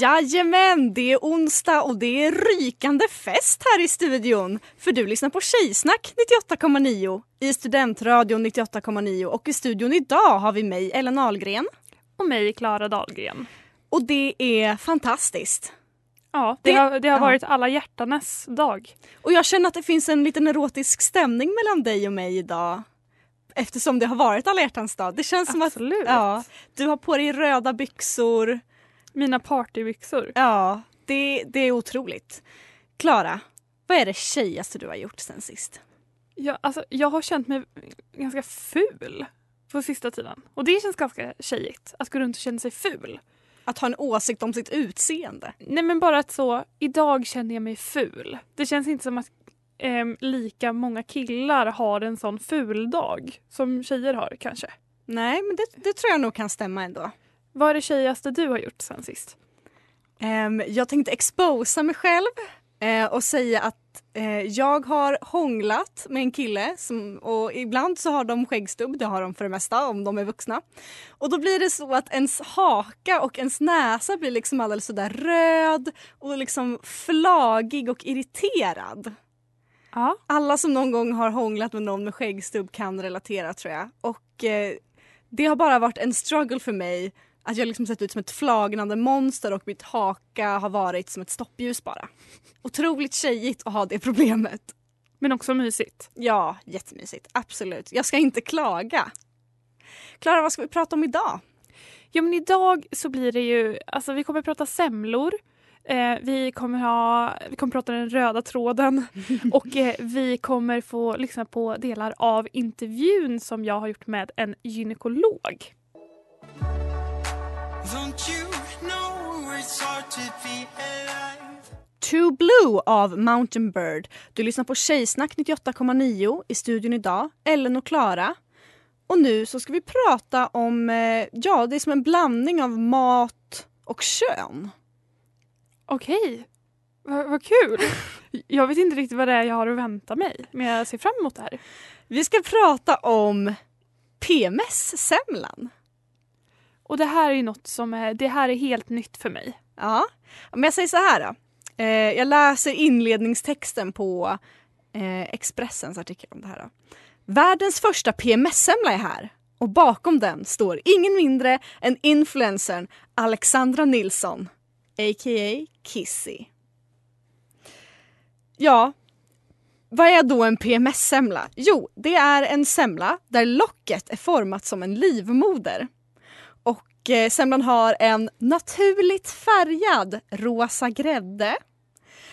Jajamän, det är onsdag och det är rykande fest här i studion. För du lyssnar på Tjejsnack 98,9 i Studentradion 98,9 och i studion idag har vi mig, Ellen Ahlgren. Och mig, Klara Dahlgren. Och det är fantastiskt. Ja, det, Det- har, det har ja. varit alla hjärtanes dag. Och jag känner att det finns en liten erotisk stämning mellan dig och mig idag. Eftersom det har varit alla hjärtans dag. Det känns som att Absolut. ja, du har på dig röda byxor. Mina partybyxor. Ja, det, det är otroligt. Klara, vad är det tjejigaste du har gjort sen sist? Jag, alltså, jag har känt mig ganska ful på sista tiden. Och det känns ganska tjejigt, att gå runt och känna sig ful. Att ha en åsikt om sitt utseende. Nej men bara att så, idag känner jag mig ful. Det känns inte som att ehm, lika många killar har en sån ful dag som tjejer har kanske. Nej, men det, det tror jag nog kan stämma ändå. Vad är det tjejigaste du har gjort sen sist? Ehm, jag tänkte exposa mig själv eh, och säga att eh, jag har hånglat med en kille som, och ibland så har de skäggstubb, det har de för det mesta om de är vuxna. Och då blir det så att ens haka och ens näsa blir liksom alldeles sådär röd och liksom flagig och irriterad. Ja. Alla som någon gång har hånglat med någon med skäggstubb kan relatera tror jag. Och eh, det har bara varit en struggle för mig att jag liksom sett ut som ett flagnande monster och mitt haka har varit som ett stoppljus bara. Otroligt tjejigt att ha det problemet. Men också mysigt. Ja, jättemysigt. Absolut. Jag ska inte klaga. Klara, vad ska vi prata om idag? Ja men idag så blir det ju, alltså vi kommer prata semlor. Eh, vi, kommer ha, vi kommer prata den röda tråden och eh, vi kommer få lyssna på delar av intervjun som jag har gjort med en gynekolog. Too Blue av Mountain Bird. Du lyssnar på Tjejsnack 98,9 i studion idag. Ellen och Klara. Och nu så ska vi prata om, eh, ja det är som en blandning av mat och kön. Okej, vad vad kul. Jag vet inte riktigt vad det är jag har att vänta mig men jag ser fram emot det här. Vi ska prata om PMS-semlan. Och det här är ju något som är, det här är helt nytt för mig. Ja, men jag säger så här då. Eh, jag läser inledningstexten på eh, Expressens artikel om det här. Då. Världens första PMS-semla är här och bakom den står ingen mindre än influencern Alexandra Nilsson, a.k.a. Kissy. Ja, vad är då en PMS-semla? Jo, det är en semla där locket är format som en livmoder. Och eh, semlan har en naturligt färgad rosa grädde.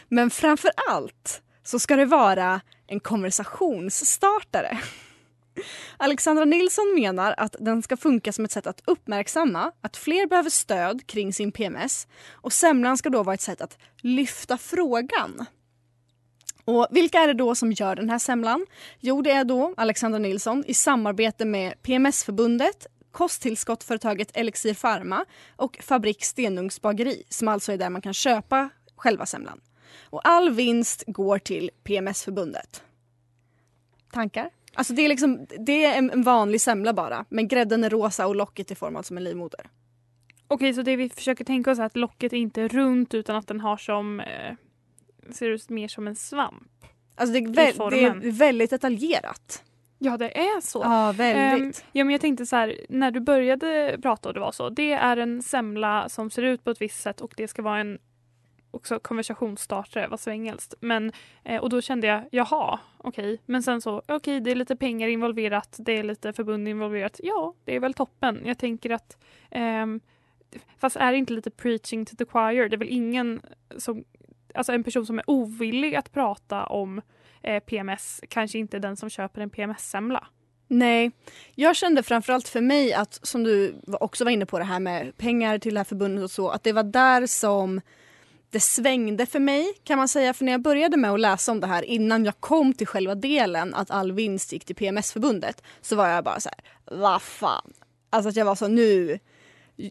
Men framför allt så ska det vara en konversationsstartare. Alexandra Nilsson menar att den ska funka som ett sätt att uppmärksamma att fler behöver stöd kring sin PMS och semlan ska då vara ett sätt att lyfta frågan. Och vilka är det då som gör den här semlan? Jo, det är då Alexandra Nilsson i samarbete med PMS-förbundet, kosttillskottföretaget Elixir Pharma och Fabrik Stenungs bageri som alltså är där man kan köpa själva semlan. Och all vinst går till PMS-förbundet. Tankar? Alltså det är, liksom, det är en vanlig semla bara men grädden är rosa och locket är format som en livmoder. Okej, så det vi försöker tänka oss är att locket inte är runt utan att den har som eh, ser ut mer som en svamp. Alltså det är, väl, det är väldigt detaljerat. Ja, det är så. Ja, väldigt. Ehm, ja, men jag tänkte så här, när du började prata och det var så. Det är en semla som ser ut på ett visst sätt och det ska vara en också konversationsstartare, vad så engelskt. Men, eh, och då kände jag, jaha, okej. Men sen så, okej, det är lite pengar involverat, det är lite förbund involverat. Ja, det är väl toppen. Jag tänker att ehm, Fast är det inte lite preaching to the choir? Det är väl ingen som, alltså en person som är ovillig att prata om eh, PMS kanske inte är den som köper en PMS-semla. Nej, jag kände framförallt för mig att, som du också var inne på det här med pengar till det här förbundet och så, att det var där som det svängde för mig kan man säga. För när jag började med att läsa om det här innan jag kom till själva delen att all vinst gick till PMS-förbundet så var jag bara så här, vad fan. Alltså att jag var så nu,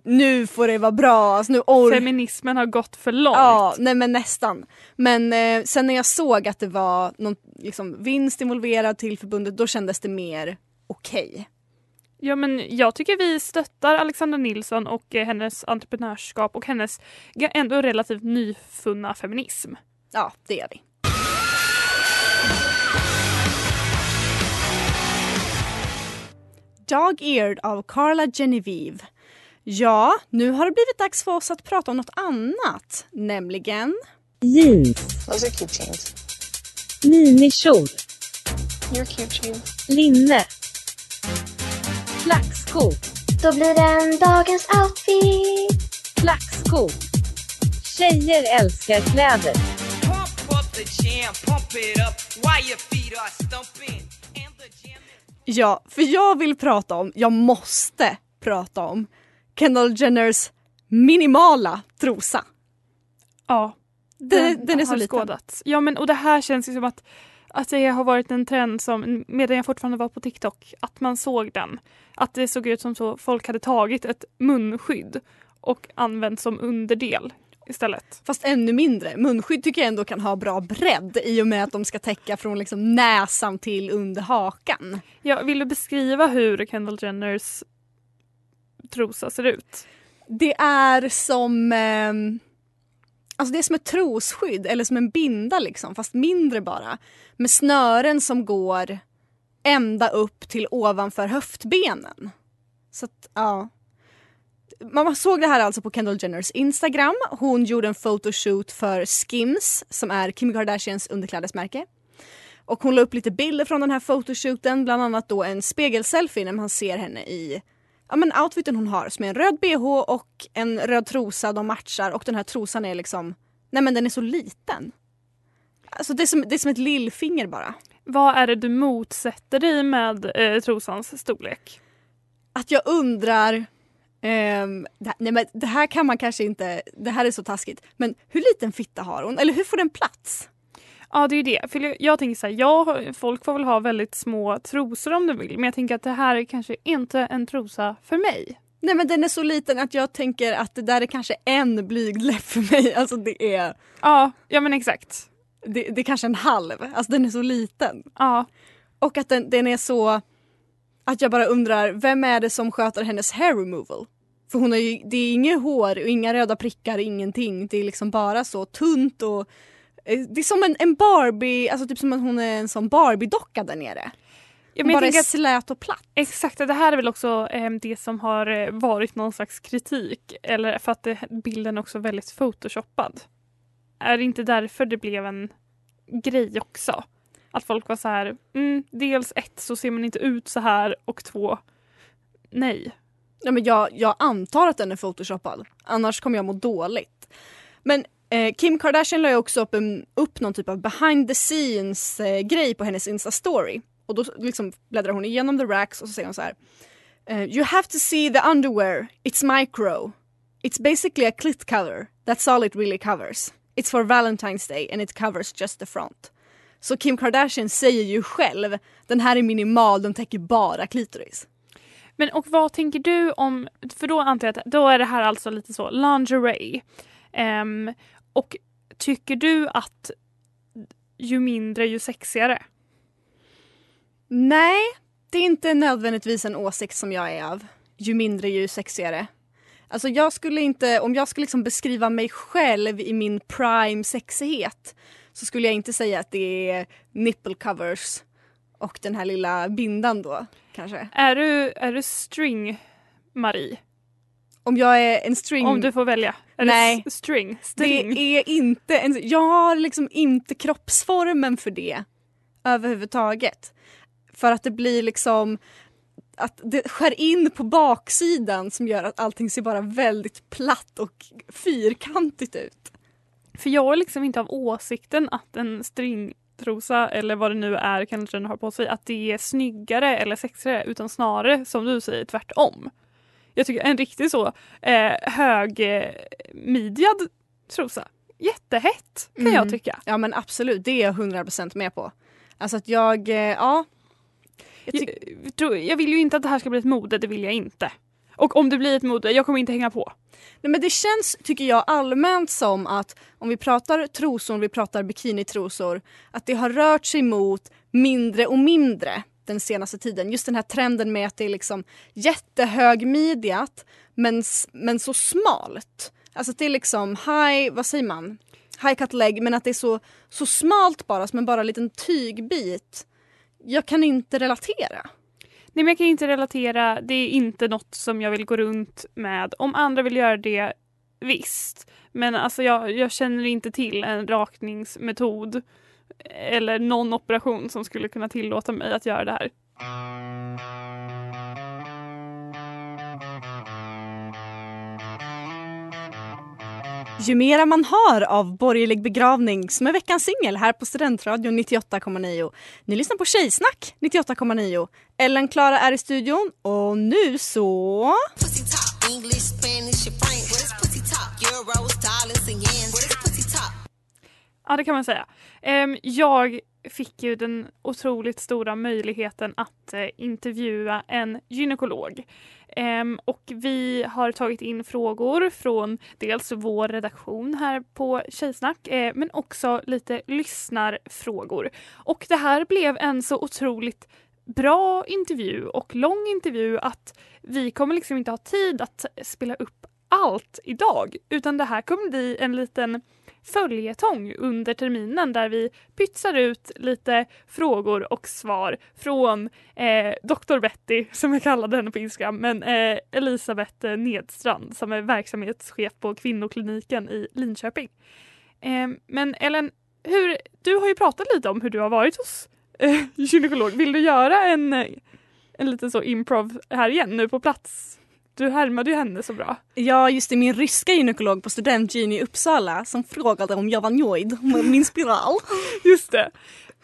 nu får det vara bra. Alltså nu or- Feminismen har gått för långt. Ja, nej men nästan. Men eh, sen när jag såg att det var någon liksom, vinst involverad till förbundet då kändes det mer okej. Ja, men jag tycker vi stöttar Alexandra Nilsson och eh, hennes entreprenörskap och hennes ändå relativt nyfunna feminism. Ja, det gör vi. Dog-eared av Carla Genevieve. Ja, nu har det blivit dags för oss att prata om något annat, nämligen Jeans. Those are cute jeans. Minikjol. You're cute jeans. Linne. Klackskor. Då blir det en dagens outfit. Klackskor. Tjejer älskar kläder. Ja, för jag vill prata om, jag måste prata om Kendall Jenners minimala trosa. Ja, Den, den är så liten. skådats. Ja, men och det här känns ju som att, att det har varit en trend som, medan jag fortfarande var på TikTok, att man såg den. Att det såg ut som så folk hade tagit ett munskydd och använt som underdel istället. Fast ännu mindre. Munskydd tycker jag ändå kan ha bra bredd i och med att de ska täcka från liksom näsan till under hakan. Jag vill du beskriva hur Kendall Jenners trosa ser ut? Det är som eh, Alltså det är som ett trosskydd eller som en binda liksom fast mindre bara. Med snören som går ända upp till ovanför höftbenen. Så att ja. Man såg det här alltså på Kendall Jenners Instagram. Hon gjorde en photoshoot för Skims som är Kim Kardashians underklädesmärke. Och hon la upp lite bilder från den här photoshooten, bland annat då en spegelselfie när man ser henne i ja, men outfiten hon har som är en röd bh och en röd trosa, de matchar och den här trosan är liksom, nej men den är så liten. Alltså det är som, det är som ett lillfinger bara. Vad är det du motsätter dig med eh, trosans storlek? Att jag undrar, ehm, det, nej men det här kan man kanske inte, det här är så taskigt, men hur liten fitta har hon? Eller hur får den plats? Ja det är det. För jag- jag tänker så här, ja, folk får väl ha väldigt små trosor om de vill men jag tänker att det här är kanske inte en trosa för mig. Nej men den är så liten att jag tänker att det där är kanske en blygdläpp för mig. Alltså det är, Ja, ja men exakt. det, det är kanske en halv. Alltså den är så liten. Ja, Och att den, den är så... Att jag bara undrar, vem är det som sköter hennes hair removal? För hon har ju, det är inget hår och inga röda prickar, ingenting. Det är liksom bara så tunt och... eh, Det är som en, en Barbie, alltså typ som att hon är en sån Barbie-docka där nere. ja bara är slät och platt. Exakt, det här är väl också eh, det som har eh, varit någon slags kritik. Eller för att det, bilden är också väldigt photoshoppad. Är det inte därför det blev en grej också? Att folk var så här, mm, dels ett så ser man inte ut så här och två, nej. Ja, men jag, jag antar att den är photoshoppad. Annars kommer jag må dåligt. Men eh, Kim Kardashian la ju också upp, en, upp någon typ av behind the scenes eh, grej på hennes Insta-story. Och då liksom bläddrar hon igenom the racks och så säger hon så här. Eh, you have to see the underwear. It's micro. It's basically a clit cover. That's all it really covers. It's for Valentine's Day and it covers just the front. Så Kim Kardashian säger ju själv, den här är minimal, den täcker bara klitoris. Men och vad tänker du om, för då antar jag att då är det här alltså lite så lingerie. Um, och tycker du att ju mindre ju sexigare? Nej, det är inte nödvändigtvis en åsikt som jag är av. Ju mindre ju sexigare. Alltså jag skulle inte, om jag skulle liksom beskriva mig själv i min prime sexighet så skulle jag inte säga att det är nipple covers och den här lilla bindan då kanske. Är du, är du string Marie? Om jag är en string... Om du får välja. Är Nej. string? string? Det är inte en, jag har liksom inte kroppsformen för det överhuvudtaget. För att det blir liksom att det skär in på baksidan som gör att allting ser bara väldigt platt och fyrkantigt ut. För jag är liksom inte av åsikten att en stringtrosa eller vad det nu är kanske den har på sig, att det är snyggare eller sexigare utan snarare som du säger tvärtom. Jag tycker en riktigt så eh, högmidjad trosa, jättehett kan jag Mm. tycka. Ja men absolut, det är jag 100% med på. Alltså att jag, eh, ja. Jag Jag, tror- jag vill ju inte att det här ska bli ett mode, det vill jag inte. Och om det blir ett mode, jag kommer inte hänga på. Nej, men det känns, tycker jag, allmänt som att om vi pratar trosor, om vi pratar bikinitrosor, att det har rört sig mot mindre och mindre den senaste tiden. Just den här trenden med att det är liksom jättehögmidjat men, men så smalt. Alltså att det är liksom high, vad säger man? High cut leg men att det är så, så smalt bara som en bara liten tygbit. Jag kan inte relatera. Nej men jag kan inte relatera, det är inte något som jag vill gå runt med. Om andra vill göra det, visst. Men alltså jag, jag känner inte till en rakningsmetod eller någon operation som skulle kunna tillåta mig att göra det här. Ju mera man har av borgerlig begravning som är veckans singel här på Studentradion 98,9. Ni lyssnar på Tjejsnack 98,9. Ellen Klara är i studion och nu så... English, Spanish, Ja det kan man säga. Ehm, jag fick ju den otroligt stora möjligheten att eh, intervjua en gynekolog. Ehm, och vi har tagit in frågor från dels vår redaktion här på Tjejsnack eh, men också lite lyssnarfrågor. Och det här blev en så otroligt bra intervju och lång intervju att vi kommer liksom inte ha tid att spela upp allt idag utan det här kommer bli en liten följetong under terminen där vi pytsar ut lite frågor och svar från eh, Dr Betty som jag kallade henne på Instagram men eh, Elisabeth eh, Nedstrand som är verksamhetschef på kvinnokliniken i Linköping. Eh, men Ellen, hur, du har ju pratat lite om hur du har varit hos eh, gynekolog. Vill du göra en, eh, en liten så improv här igen nu på plats? Du härmade ju henne så bra. Ja, just det, min ryska gynekolog på studentgyn i Uppsala som frågade om jag var nöjd med min spiral. Just det.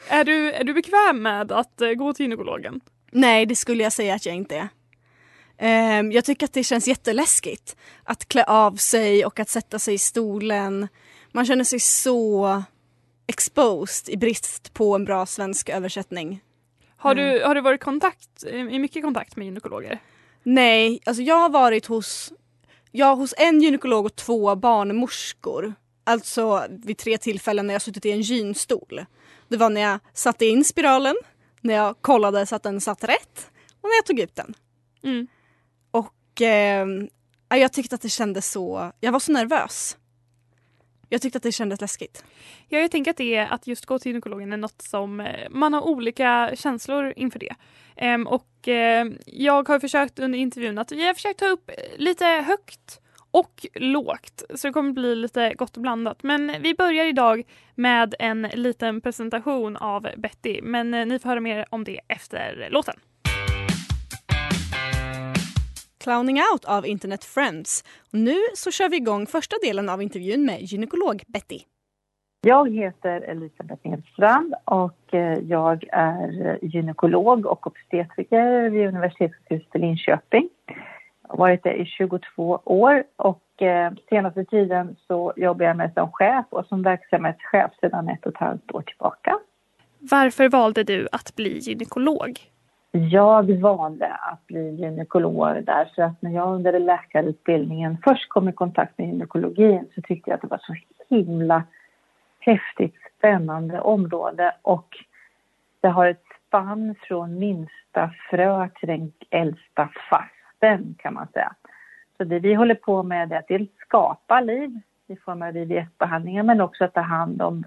Är du, är du bekväm med att eh, gå till gynekologen? Nej, det skulle jag säga att jag inte är. Ehm, jag tycker att det känns jätteläskigt att klä av sig och att sätta sig i stolen. Man känner sig så exposed i brist på en bra svensk översättning. Har, du, har du varit kontakt, i mycket kontakt med gynekologer? Nej, alltså jag har varit hos, ja, hos en gynekolog och två barnmorskor. Alltså vid tre tillfällen när jag suttit i en gynstol. Det var när jag satte in spiralen, när jag kollade så att den satt rätt och när jag tog ut den. Mm. Och eh, jag tyckte att det kändes så, jag var så nervös. Jag tyckte att det kändes läskigt. Ja, jag tänker att det är att just gå till gynekologen är något som eh, man har olika känslor inför det. Ehm, och eh, jag har försökt under intervjun att jag har försökt ta upp eh, lite högt och lågt så det kommer bli lite gott och blandat. Men vi börjar idag med en liten presentation av Betty men eh, ni får höra mer om det efter låten. Clowning out av Internet Friends. Och nu så kör vi igång första delen av intervjun med gynekolog Betty. Jag heter Elisabeth Nedstrand och eh, jag är gynekolog och obstetriker vid Universitetssjukhuset i Linköping. Jag har varit det i 22 år och eh, senaste tiden så jobbar jag med som chef och som verksamhetschef sedan ett och ett halvt år tillbaka. Varför valde du att bli gynekolog? Jag valde att bli gynekolog därför att när jag under läkarutbildningen först kom i kontakt med gynekologin så tyckte jag att det var så himla häftigt, spännande område och det har ett spann från minsta frö till den äldsta fasten kan man säga. Så det vi håller på med är att dels skapa liv i form av IVF-behandlingar men också att ta hand om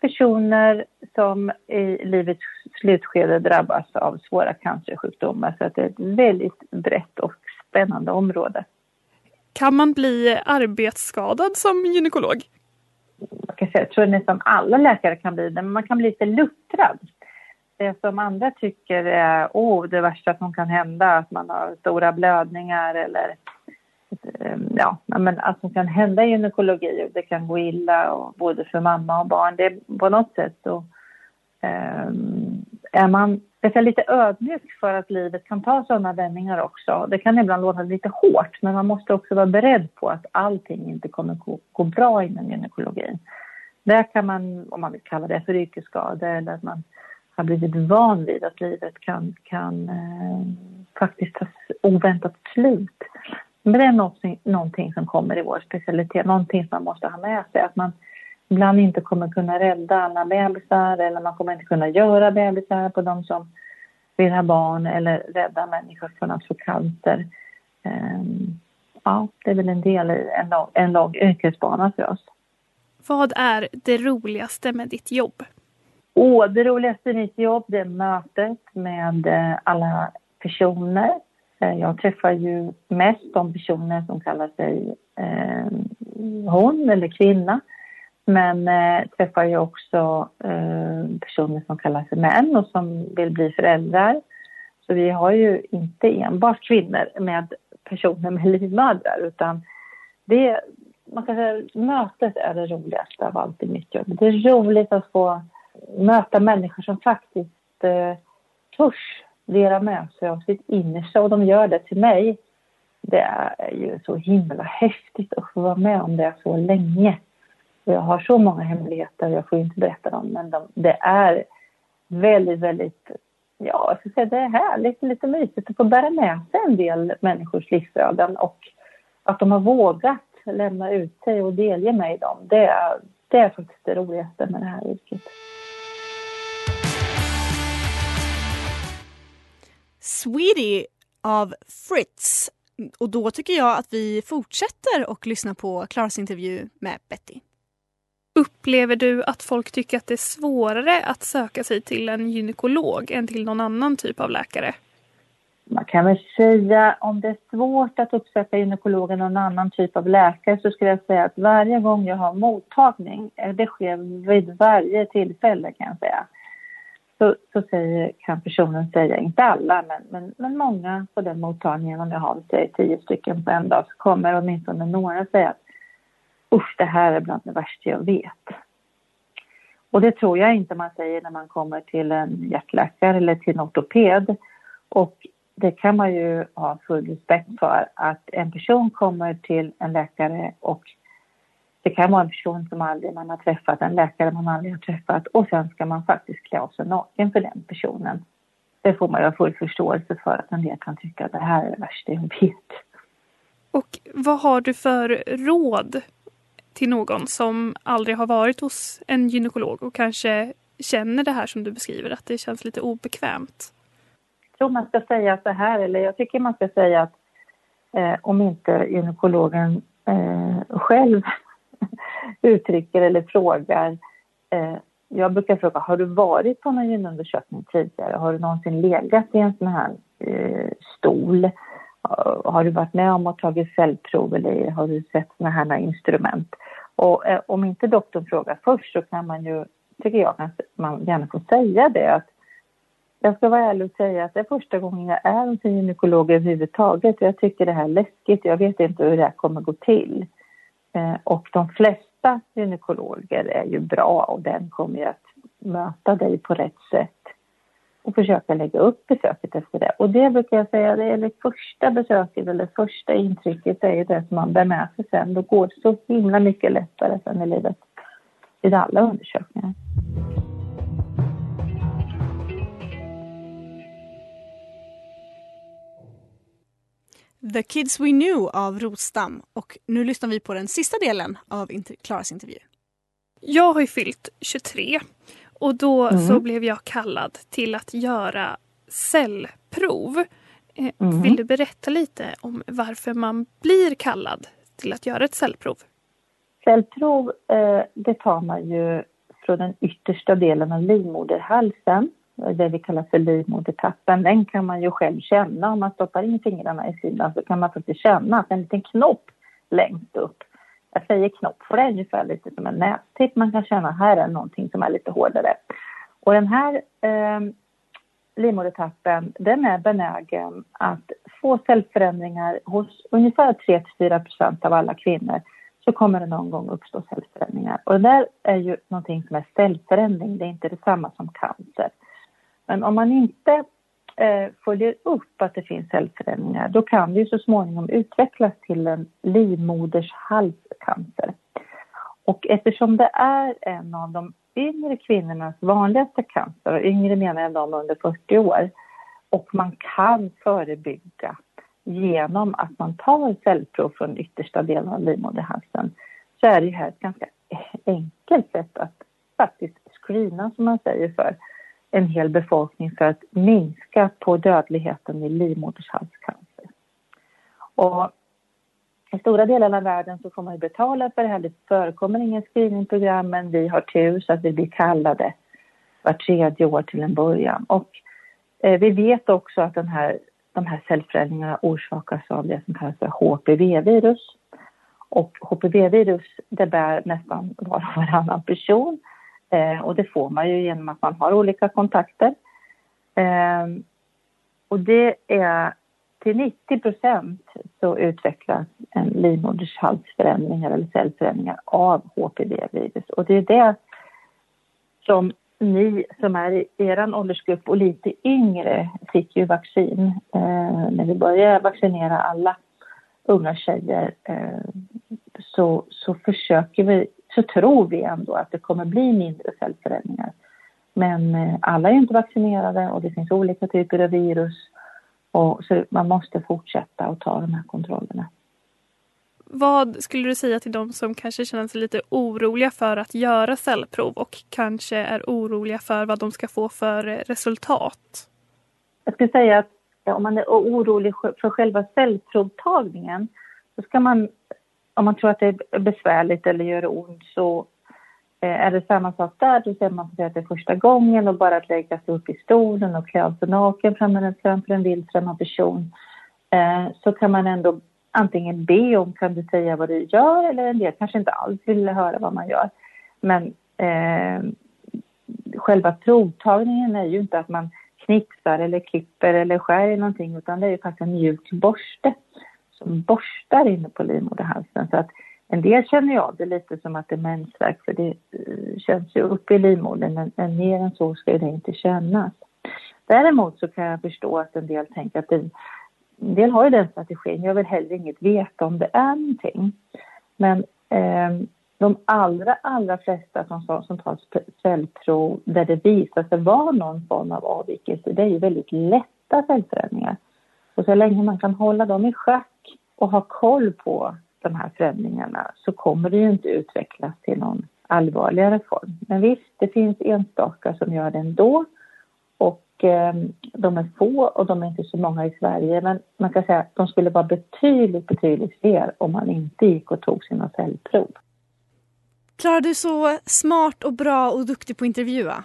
personer som i livets slutskede drabbas av svåra cancersjukdomar. Så det är ett väldigt brett och spännande område. Kan man bli arbetsskadad som gynekolog? Jag, kan säga, jag tror nästan alla läkare kan bli det, men man kan bli lite luttrad. Det som andra tycker är oh, det värsta som kan hända, att man har stora blödningar eller Ehm, ja, men allt som kan hända i gynekologi och det kan gå illa och både för mamma och barn. Det är på något sätt så um, ehm, är man är lite ödmjuk för att livet kan ta sådana vändningar också. Det kan ibland låta lite hårt men man måste också vara beredd på att allting inte kommer gå, gå bra inom gynekologin. Där kan man, om man vill kalla det för yrkesskada eller att man har blivit van vid att livet kan, kan eh, faktiskt ta oväntat slut. Men det är någonting, någonting som kommer i vår specialitet, någonting som man måste ha med sig. Att man ibland inte kommer kunna rädda alla bebisar eller man kommer inte kunna göra bebisar på de som vill ha barn eller rädda människor från att få cancer. Um, ja, det är väl en del i en lång, en lång yrkesbana för oss. Vad är det roligaste med ditt jobb? Oh, det roligaste med mitt jobb det är mötet med eh, alla personer Eh, jag träffar ju mest de personer som kallar sig eh, hon eller kvinna. Men eh, träffar ju också eh, personer som kallar sig män och som vill bli föräldrar. Så vi har ju inte enbart kvinnor med personer med livmödrar utan det, man kan säga mötet är det roligaste av allt i mitt jobb. Det är roligt att få möta människor som faktiskt eh, törs dela med sig av sitt innersta och de gör det till mig. Det är ju så himla häftigt att få vara med om det så länge. Jag har så många hemligheter, jag får inte berätta dem, men de, det är väldigt, väldigt, ja, jag ska säga det är härligt, lite mysigt att få bära med sig en del människors livsöden och att de har vågat lämna ut sig och delge mig dem. Det är, det är faktiskt det roligaste med det här yrket. Sweetie av Fritz. Och då tycker jag att vi fortsätter och lyssnar på Klaras intervju med Betty. Upplever du att folk tycker att det är svårare att söka sig till en gynekolog än till någon annan typ av läkare? Man kan väl säga om det är svårt att uppsöka gynekolog eller någon annan typ av läkare så skulle jag säga att varje gång jag har mottagning, eh, det sker vid varje tillfälle kan jag säga, så, så säger, kan personen säga, inte alla, men, men, men många på den mottagningen, om jag har säger, tio stycken på en dag, så kommer åtminstone några säga att usch, det här är bland det värsta jag vet. Och det tror jag inte man säger när man kommer till en hjärtläkare eller till en ortoped. Och det kan man ju ha full respekt för att en person kommer till en läkare och det kan vara en person som aldrig man har träffat, en läkare man aldrig har träffat och sen ska man faktiskt klä av sig naken för den personen. Det får man ju ha full förståelse för att en del kan tycka att det här är det värsta jag vet. Och vad har du för råd till någon som aldrig har varit hos en gynekolog och kanske känner det här som du beskriver, att det känns lite obekvämt? Jag tror man ska säga så här, eller jag tycker man ska säga att eh, om inte gynekologen eh, själv uttrycker eller frågar. Eh, jag brukar fråga, har du varit på någon gynundersökning tidigare? Har du någonsin legat i en sån här eh, stol? Eh, har du varit med om att ta cellprov eller har du sett såna här instrument? Och eh, om inte doktorn frågar först så kan man ju, tycker jag, att man gärna får säga det att jag ska vara ärlig och säga att det är första gången jag är hos en gynekolog överhuvudtaget. Jag tycker det här är läskigt. Jag vet inte hur det här kommer gå till. Eh, och de flesta gynekologer är ju bra och den kommer ju att möta dig på rätt sätt och försöka lägga upp besöket efter det. Och det brukar jag säga, det är det första besöket eller första intrycket är ju det som man bär med sig sen. Då går det så himla mycket lättare sen i livet vid alla undersökningar. The Kids We Knew av Rotstam. Och nu lyssnar vi på den sista delen av inter- Klaras intervju. Jag har ju fyllt 23 och då Mm. så blev jag kallad till att göra cellprov. Eh, Mm. Vill du berätta lite om varför man blir kallad till att göra ett cellprov? Cellprov eh, det tar man ju från den yttersta delen av livmoderhalsen, det vi kallar för livmodertappen. Den kan man ju själv känna om man stoppar in fingrarna i sidan så kan man faktiskt känna att en liten knopp längst upp. Jag säger knopp för det är ungefär lite som en nästipp. Man kan känna här är någonting som är lite hårdare. Och den här eh, livmodertappen den är benägen att få cellförändringar hos ungefär 3-4 procent av alla kvinnor så kommer det någon gång uppstå cellförändringar. Och det där är ju någonting som är cellförändring, det är inte detsamma som cancer. Men om man inte eh, följer upp att det finns cellförändringar då kan det ju så småningom utvecklas till en livmodershalscancer. Och eftersom det är en av de yngre kvinnornas vanligaste cancer, och yngre menar jag de under 40 år, och man kan förebygga genom att man tar cellprov från yttersta delen av livmoderhalsen så är det ju här ett ganska enkelt sätt att faktiskt screena, som man säger, för en hel befolkning för att minska på dödligheten i livmodershalscancer. Och i stora delar av världen så får man ju betala för det här. Det förekommer ingen screeningprogram men vi har tur så att vi blir kallade var tredje år till en början. Och eh, vi vet också att den här, de här cellförändringarna orsakas av det som kallas för HPV-virus. Och HPV-virus det bär nästan var och varannan person eh, och det får man ju genom att man har olika kontakter. Eh, och det är till 90 procent så utvecklas en livmodershalsförändringar eller cellförändringar av HPV-virus. Och det är det som ni som är i er åldersgrupp och lite yngre fick ju vaccin eh, när vi började vaccinera alla unga tjejer eh, så, så försöker vi, så tror vi ändå att det kommer bli mindre cellförändringar. Men eh, alla är inte vaccinerade och det finns olika typer av virus och så man måste fortsätta att ta de här kontrollerna. Vad skulle du säga till de som kanske känner sig lite oroliga för att göra cellprov och kanske är oroliga för vad de ska få för eh, resultat? Jag skulle säga att om man är orolig för själva cellprovtagningen så ska man, om man tror att det är besvärligt eller gör ont så eh, är det samma sak där. Då ser man att det är första gången och bara att lägga sig upp i stolen och klä av sig naken framför en vild främmande person eh, så kan man ändå antingen be om kan du säga vad du gör eller en del kanske inte alls vill höra vad man gör. Men eh, själva provtagningen är ju inte att man knipsar eller klipper eller skär i någonting utan det är ju faktiskt en mjuk borste som borstar inne på livmoderhalsen. Så att en del känner jag det lite som att det är mensvärk för det eh, känns ju uppe i livmodern men, men mer än så ska det inte kännas. Däremot så kan jag förstå att en del tänker att det en del har ju den strategin. Jag vill heller inget veta om det är någonting. Men eh, de allra, allra flesta som, som tar cellprov där det visar sig vara någon form av avvikelse, det är ju väldigt lätta cellförändringar. Och så länge man kan hålla dem i schack och ha koll på de här förändringarna så kommer det ju inte utvecklas till någon allvarligare form. Men visst, det finns enstaka som gör det ändå. Och eh, de är få och de är inte så många i Sverige. Men man kan säga att de skulle vara betydligt, betydligt fler om man inte gick och tog sina cellprov. Klara, du är så smart och bra och duktig på att intervjua.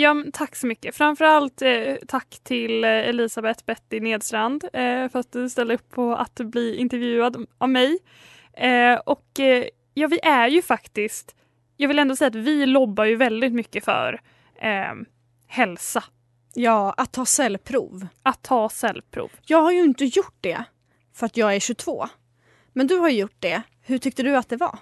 Ja, tack så mycket. Framförallt eh, tack till eh, Elisabeth Betty Nedstrand eh, för att du ställde upp på att bli intervjuad av mig. Eh, och eh, ja, vi är ju faktiskt, jag vill ändå säga att vi lobbar ju väldigt mycket för eh, hälsa. Ja, att ta cellprov. Att ta cellprov. Jag har ju inte gjort det för att jag är 22. Men du har gjort det. Hur tyckte du att det var?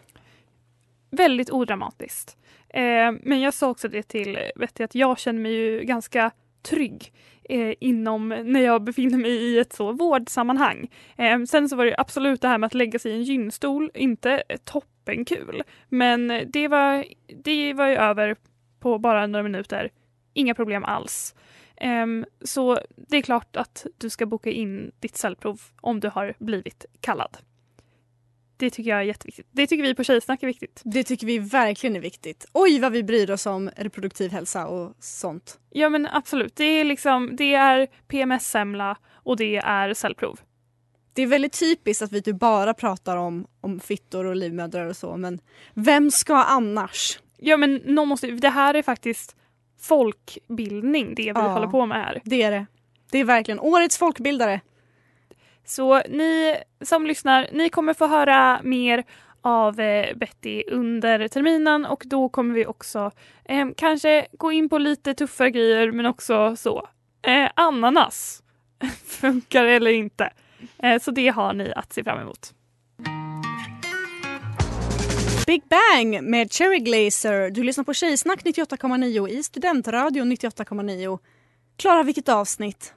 Väldigt odramatiskt. Eh, men jag sa också det till Betty att jag känner mig ju ganska trygg eh, inom när jag befinner mig i ett så vårdsammanhang. Eh, sen så var det absolut det här med att lägga sig i en gynstol, inte toppenkul. Men det var, det var ju över på bara några minuter. Inga problem alls. Ehm, så det är klart att du ska boka in ditt cellprov om du har blivit kallad. Det tycker jag är jätteviktigt. Det tycker vi på Tjejsnack är viktigt. Det tycker vi verkligen är viktigt. Oj vad vi bryr oss om reproduktiv hälsa och sånt. Ja men absolut. Det är, liksom, det är PMS-semla och det är cellprov. Det är väldigt typiskt att vi typ bara pratar om, om fittor och livmödrar och så men vem ska annars? Ja men någon måste, det här är faktiskt folkbildning det vi Ja. håller på med här. Det är det. Det är verkligen årets folkbildare. Så ni som lyssnar, ni kommer få höra mer av eh, Betty under terminen och då kommer vi också eh, kanske gå in på lite tuffare grejer men också så. Eh, ananas, funkar eller inte? Eh, så det har ni att se fram emot. Big Bang med Cherry Glazer. Du lyssnar på Tjejsnack 98,9 i Studentradion 98,9. Klara, vilket avsnitt?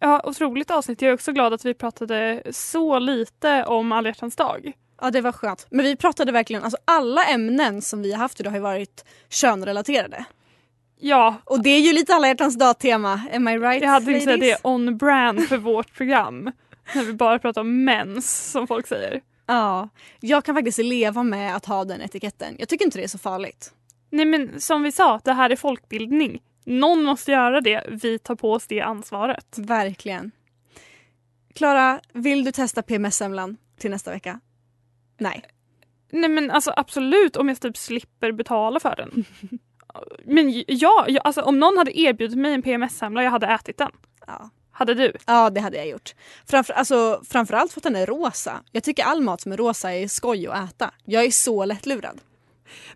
Ja, otroligt avsnitt. Jag är också glad att vi pratade så lite om alla hjärtans dag. Ja, det var skönt. Men vi pratade verkligen, alltså alla ämnen som vi har haft idag har ju varit könrelaterade. Ja. Och det är ju lite alla hjärtans dag-tema. Am I right Jag hade inte säga det on brand för vårt program. När vi bara pratar om mens som folk säger. Ja, jag kan faktiskt leva med att ha den etiketten. Jag tycker inte det är så farligt. Nej men som vi sa, det här är folkbildning. Någon måste göra det. Vi tar på oss det ansvaret. Verkligen. Klara, vill du testa PMS-semlan till nästa vecka? Nej. Nej men alltså absolut om jag typ slipper betala för den. Men ja, ja alltså, om någon hade erbjudit mig en PMS-semla jag hade ätit den. Ja. Hade du? Ja, det hade jag gjort. Framför, alltså, framförallt för att den är rosa. Jag tycker all mat som är rosa är skoj att äta. Jag är så lättlurad.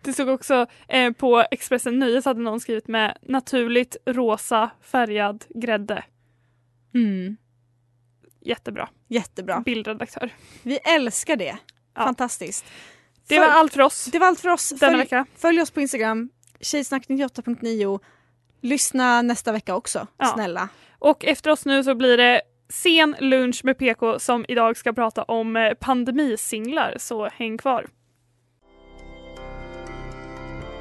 Det stod också eh, på Expressen Nöjes hade någon skrivit med naturligt rosa färgad grädde. Mm. Jättebra. Jättebra. Bildredaktör. Vi älskar det. Fantastiskt. Det var allt för oss. Det var allt för oss. Denna Följ, vecka. följ oss på Instagram, tjejsnack98.9. Lyssna nästa vecka också, Ja. snälla. Och efter oss nu så blir det sen lunch med PK som idag ska prata om eh, pandemisinglar, så häng kvar.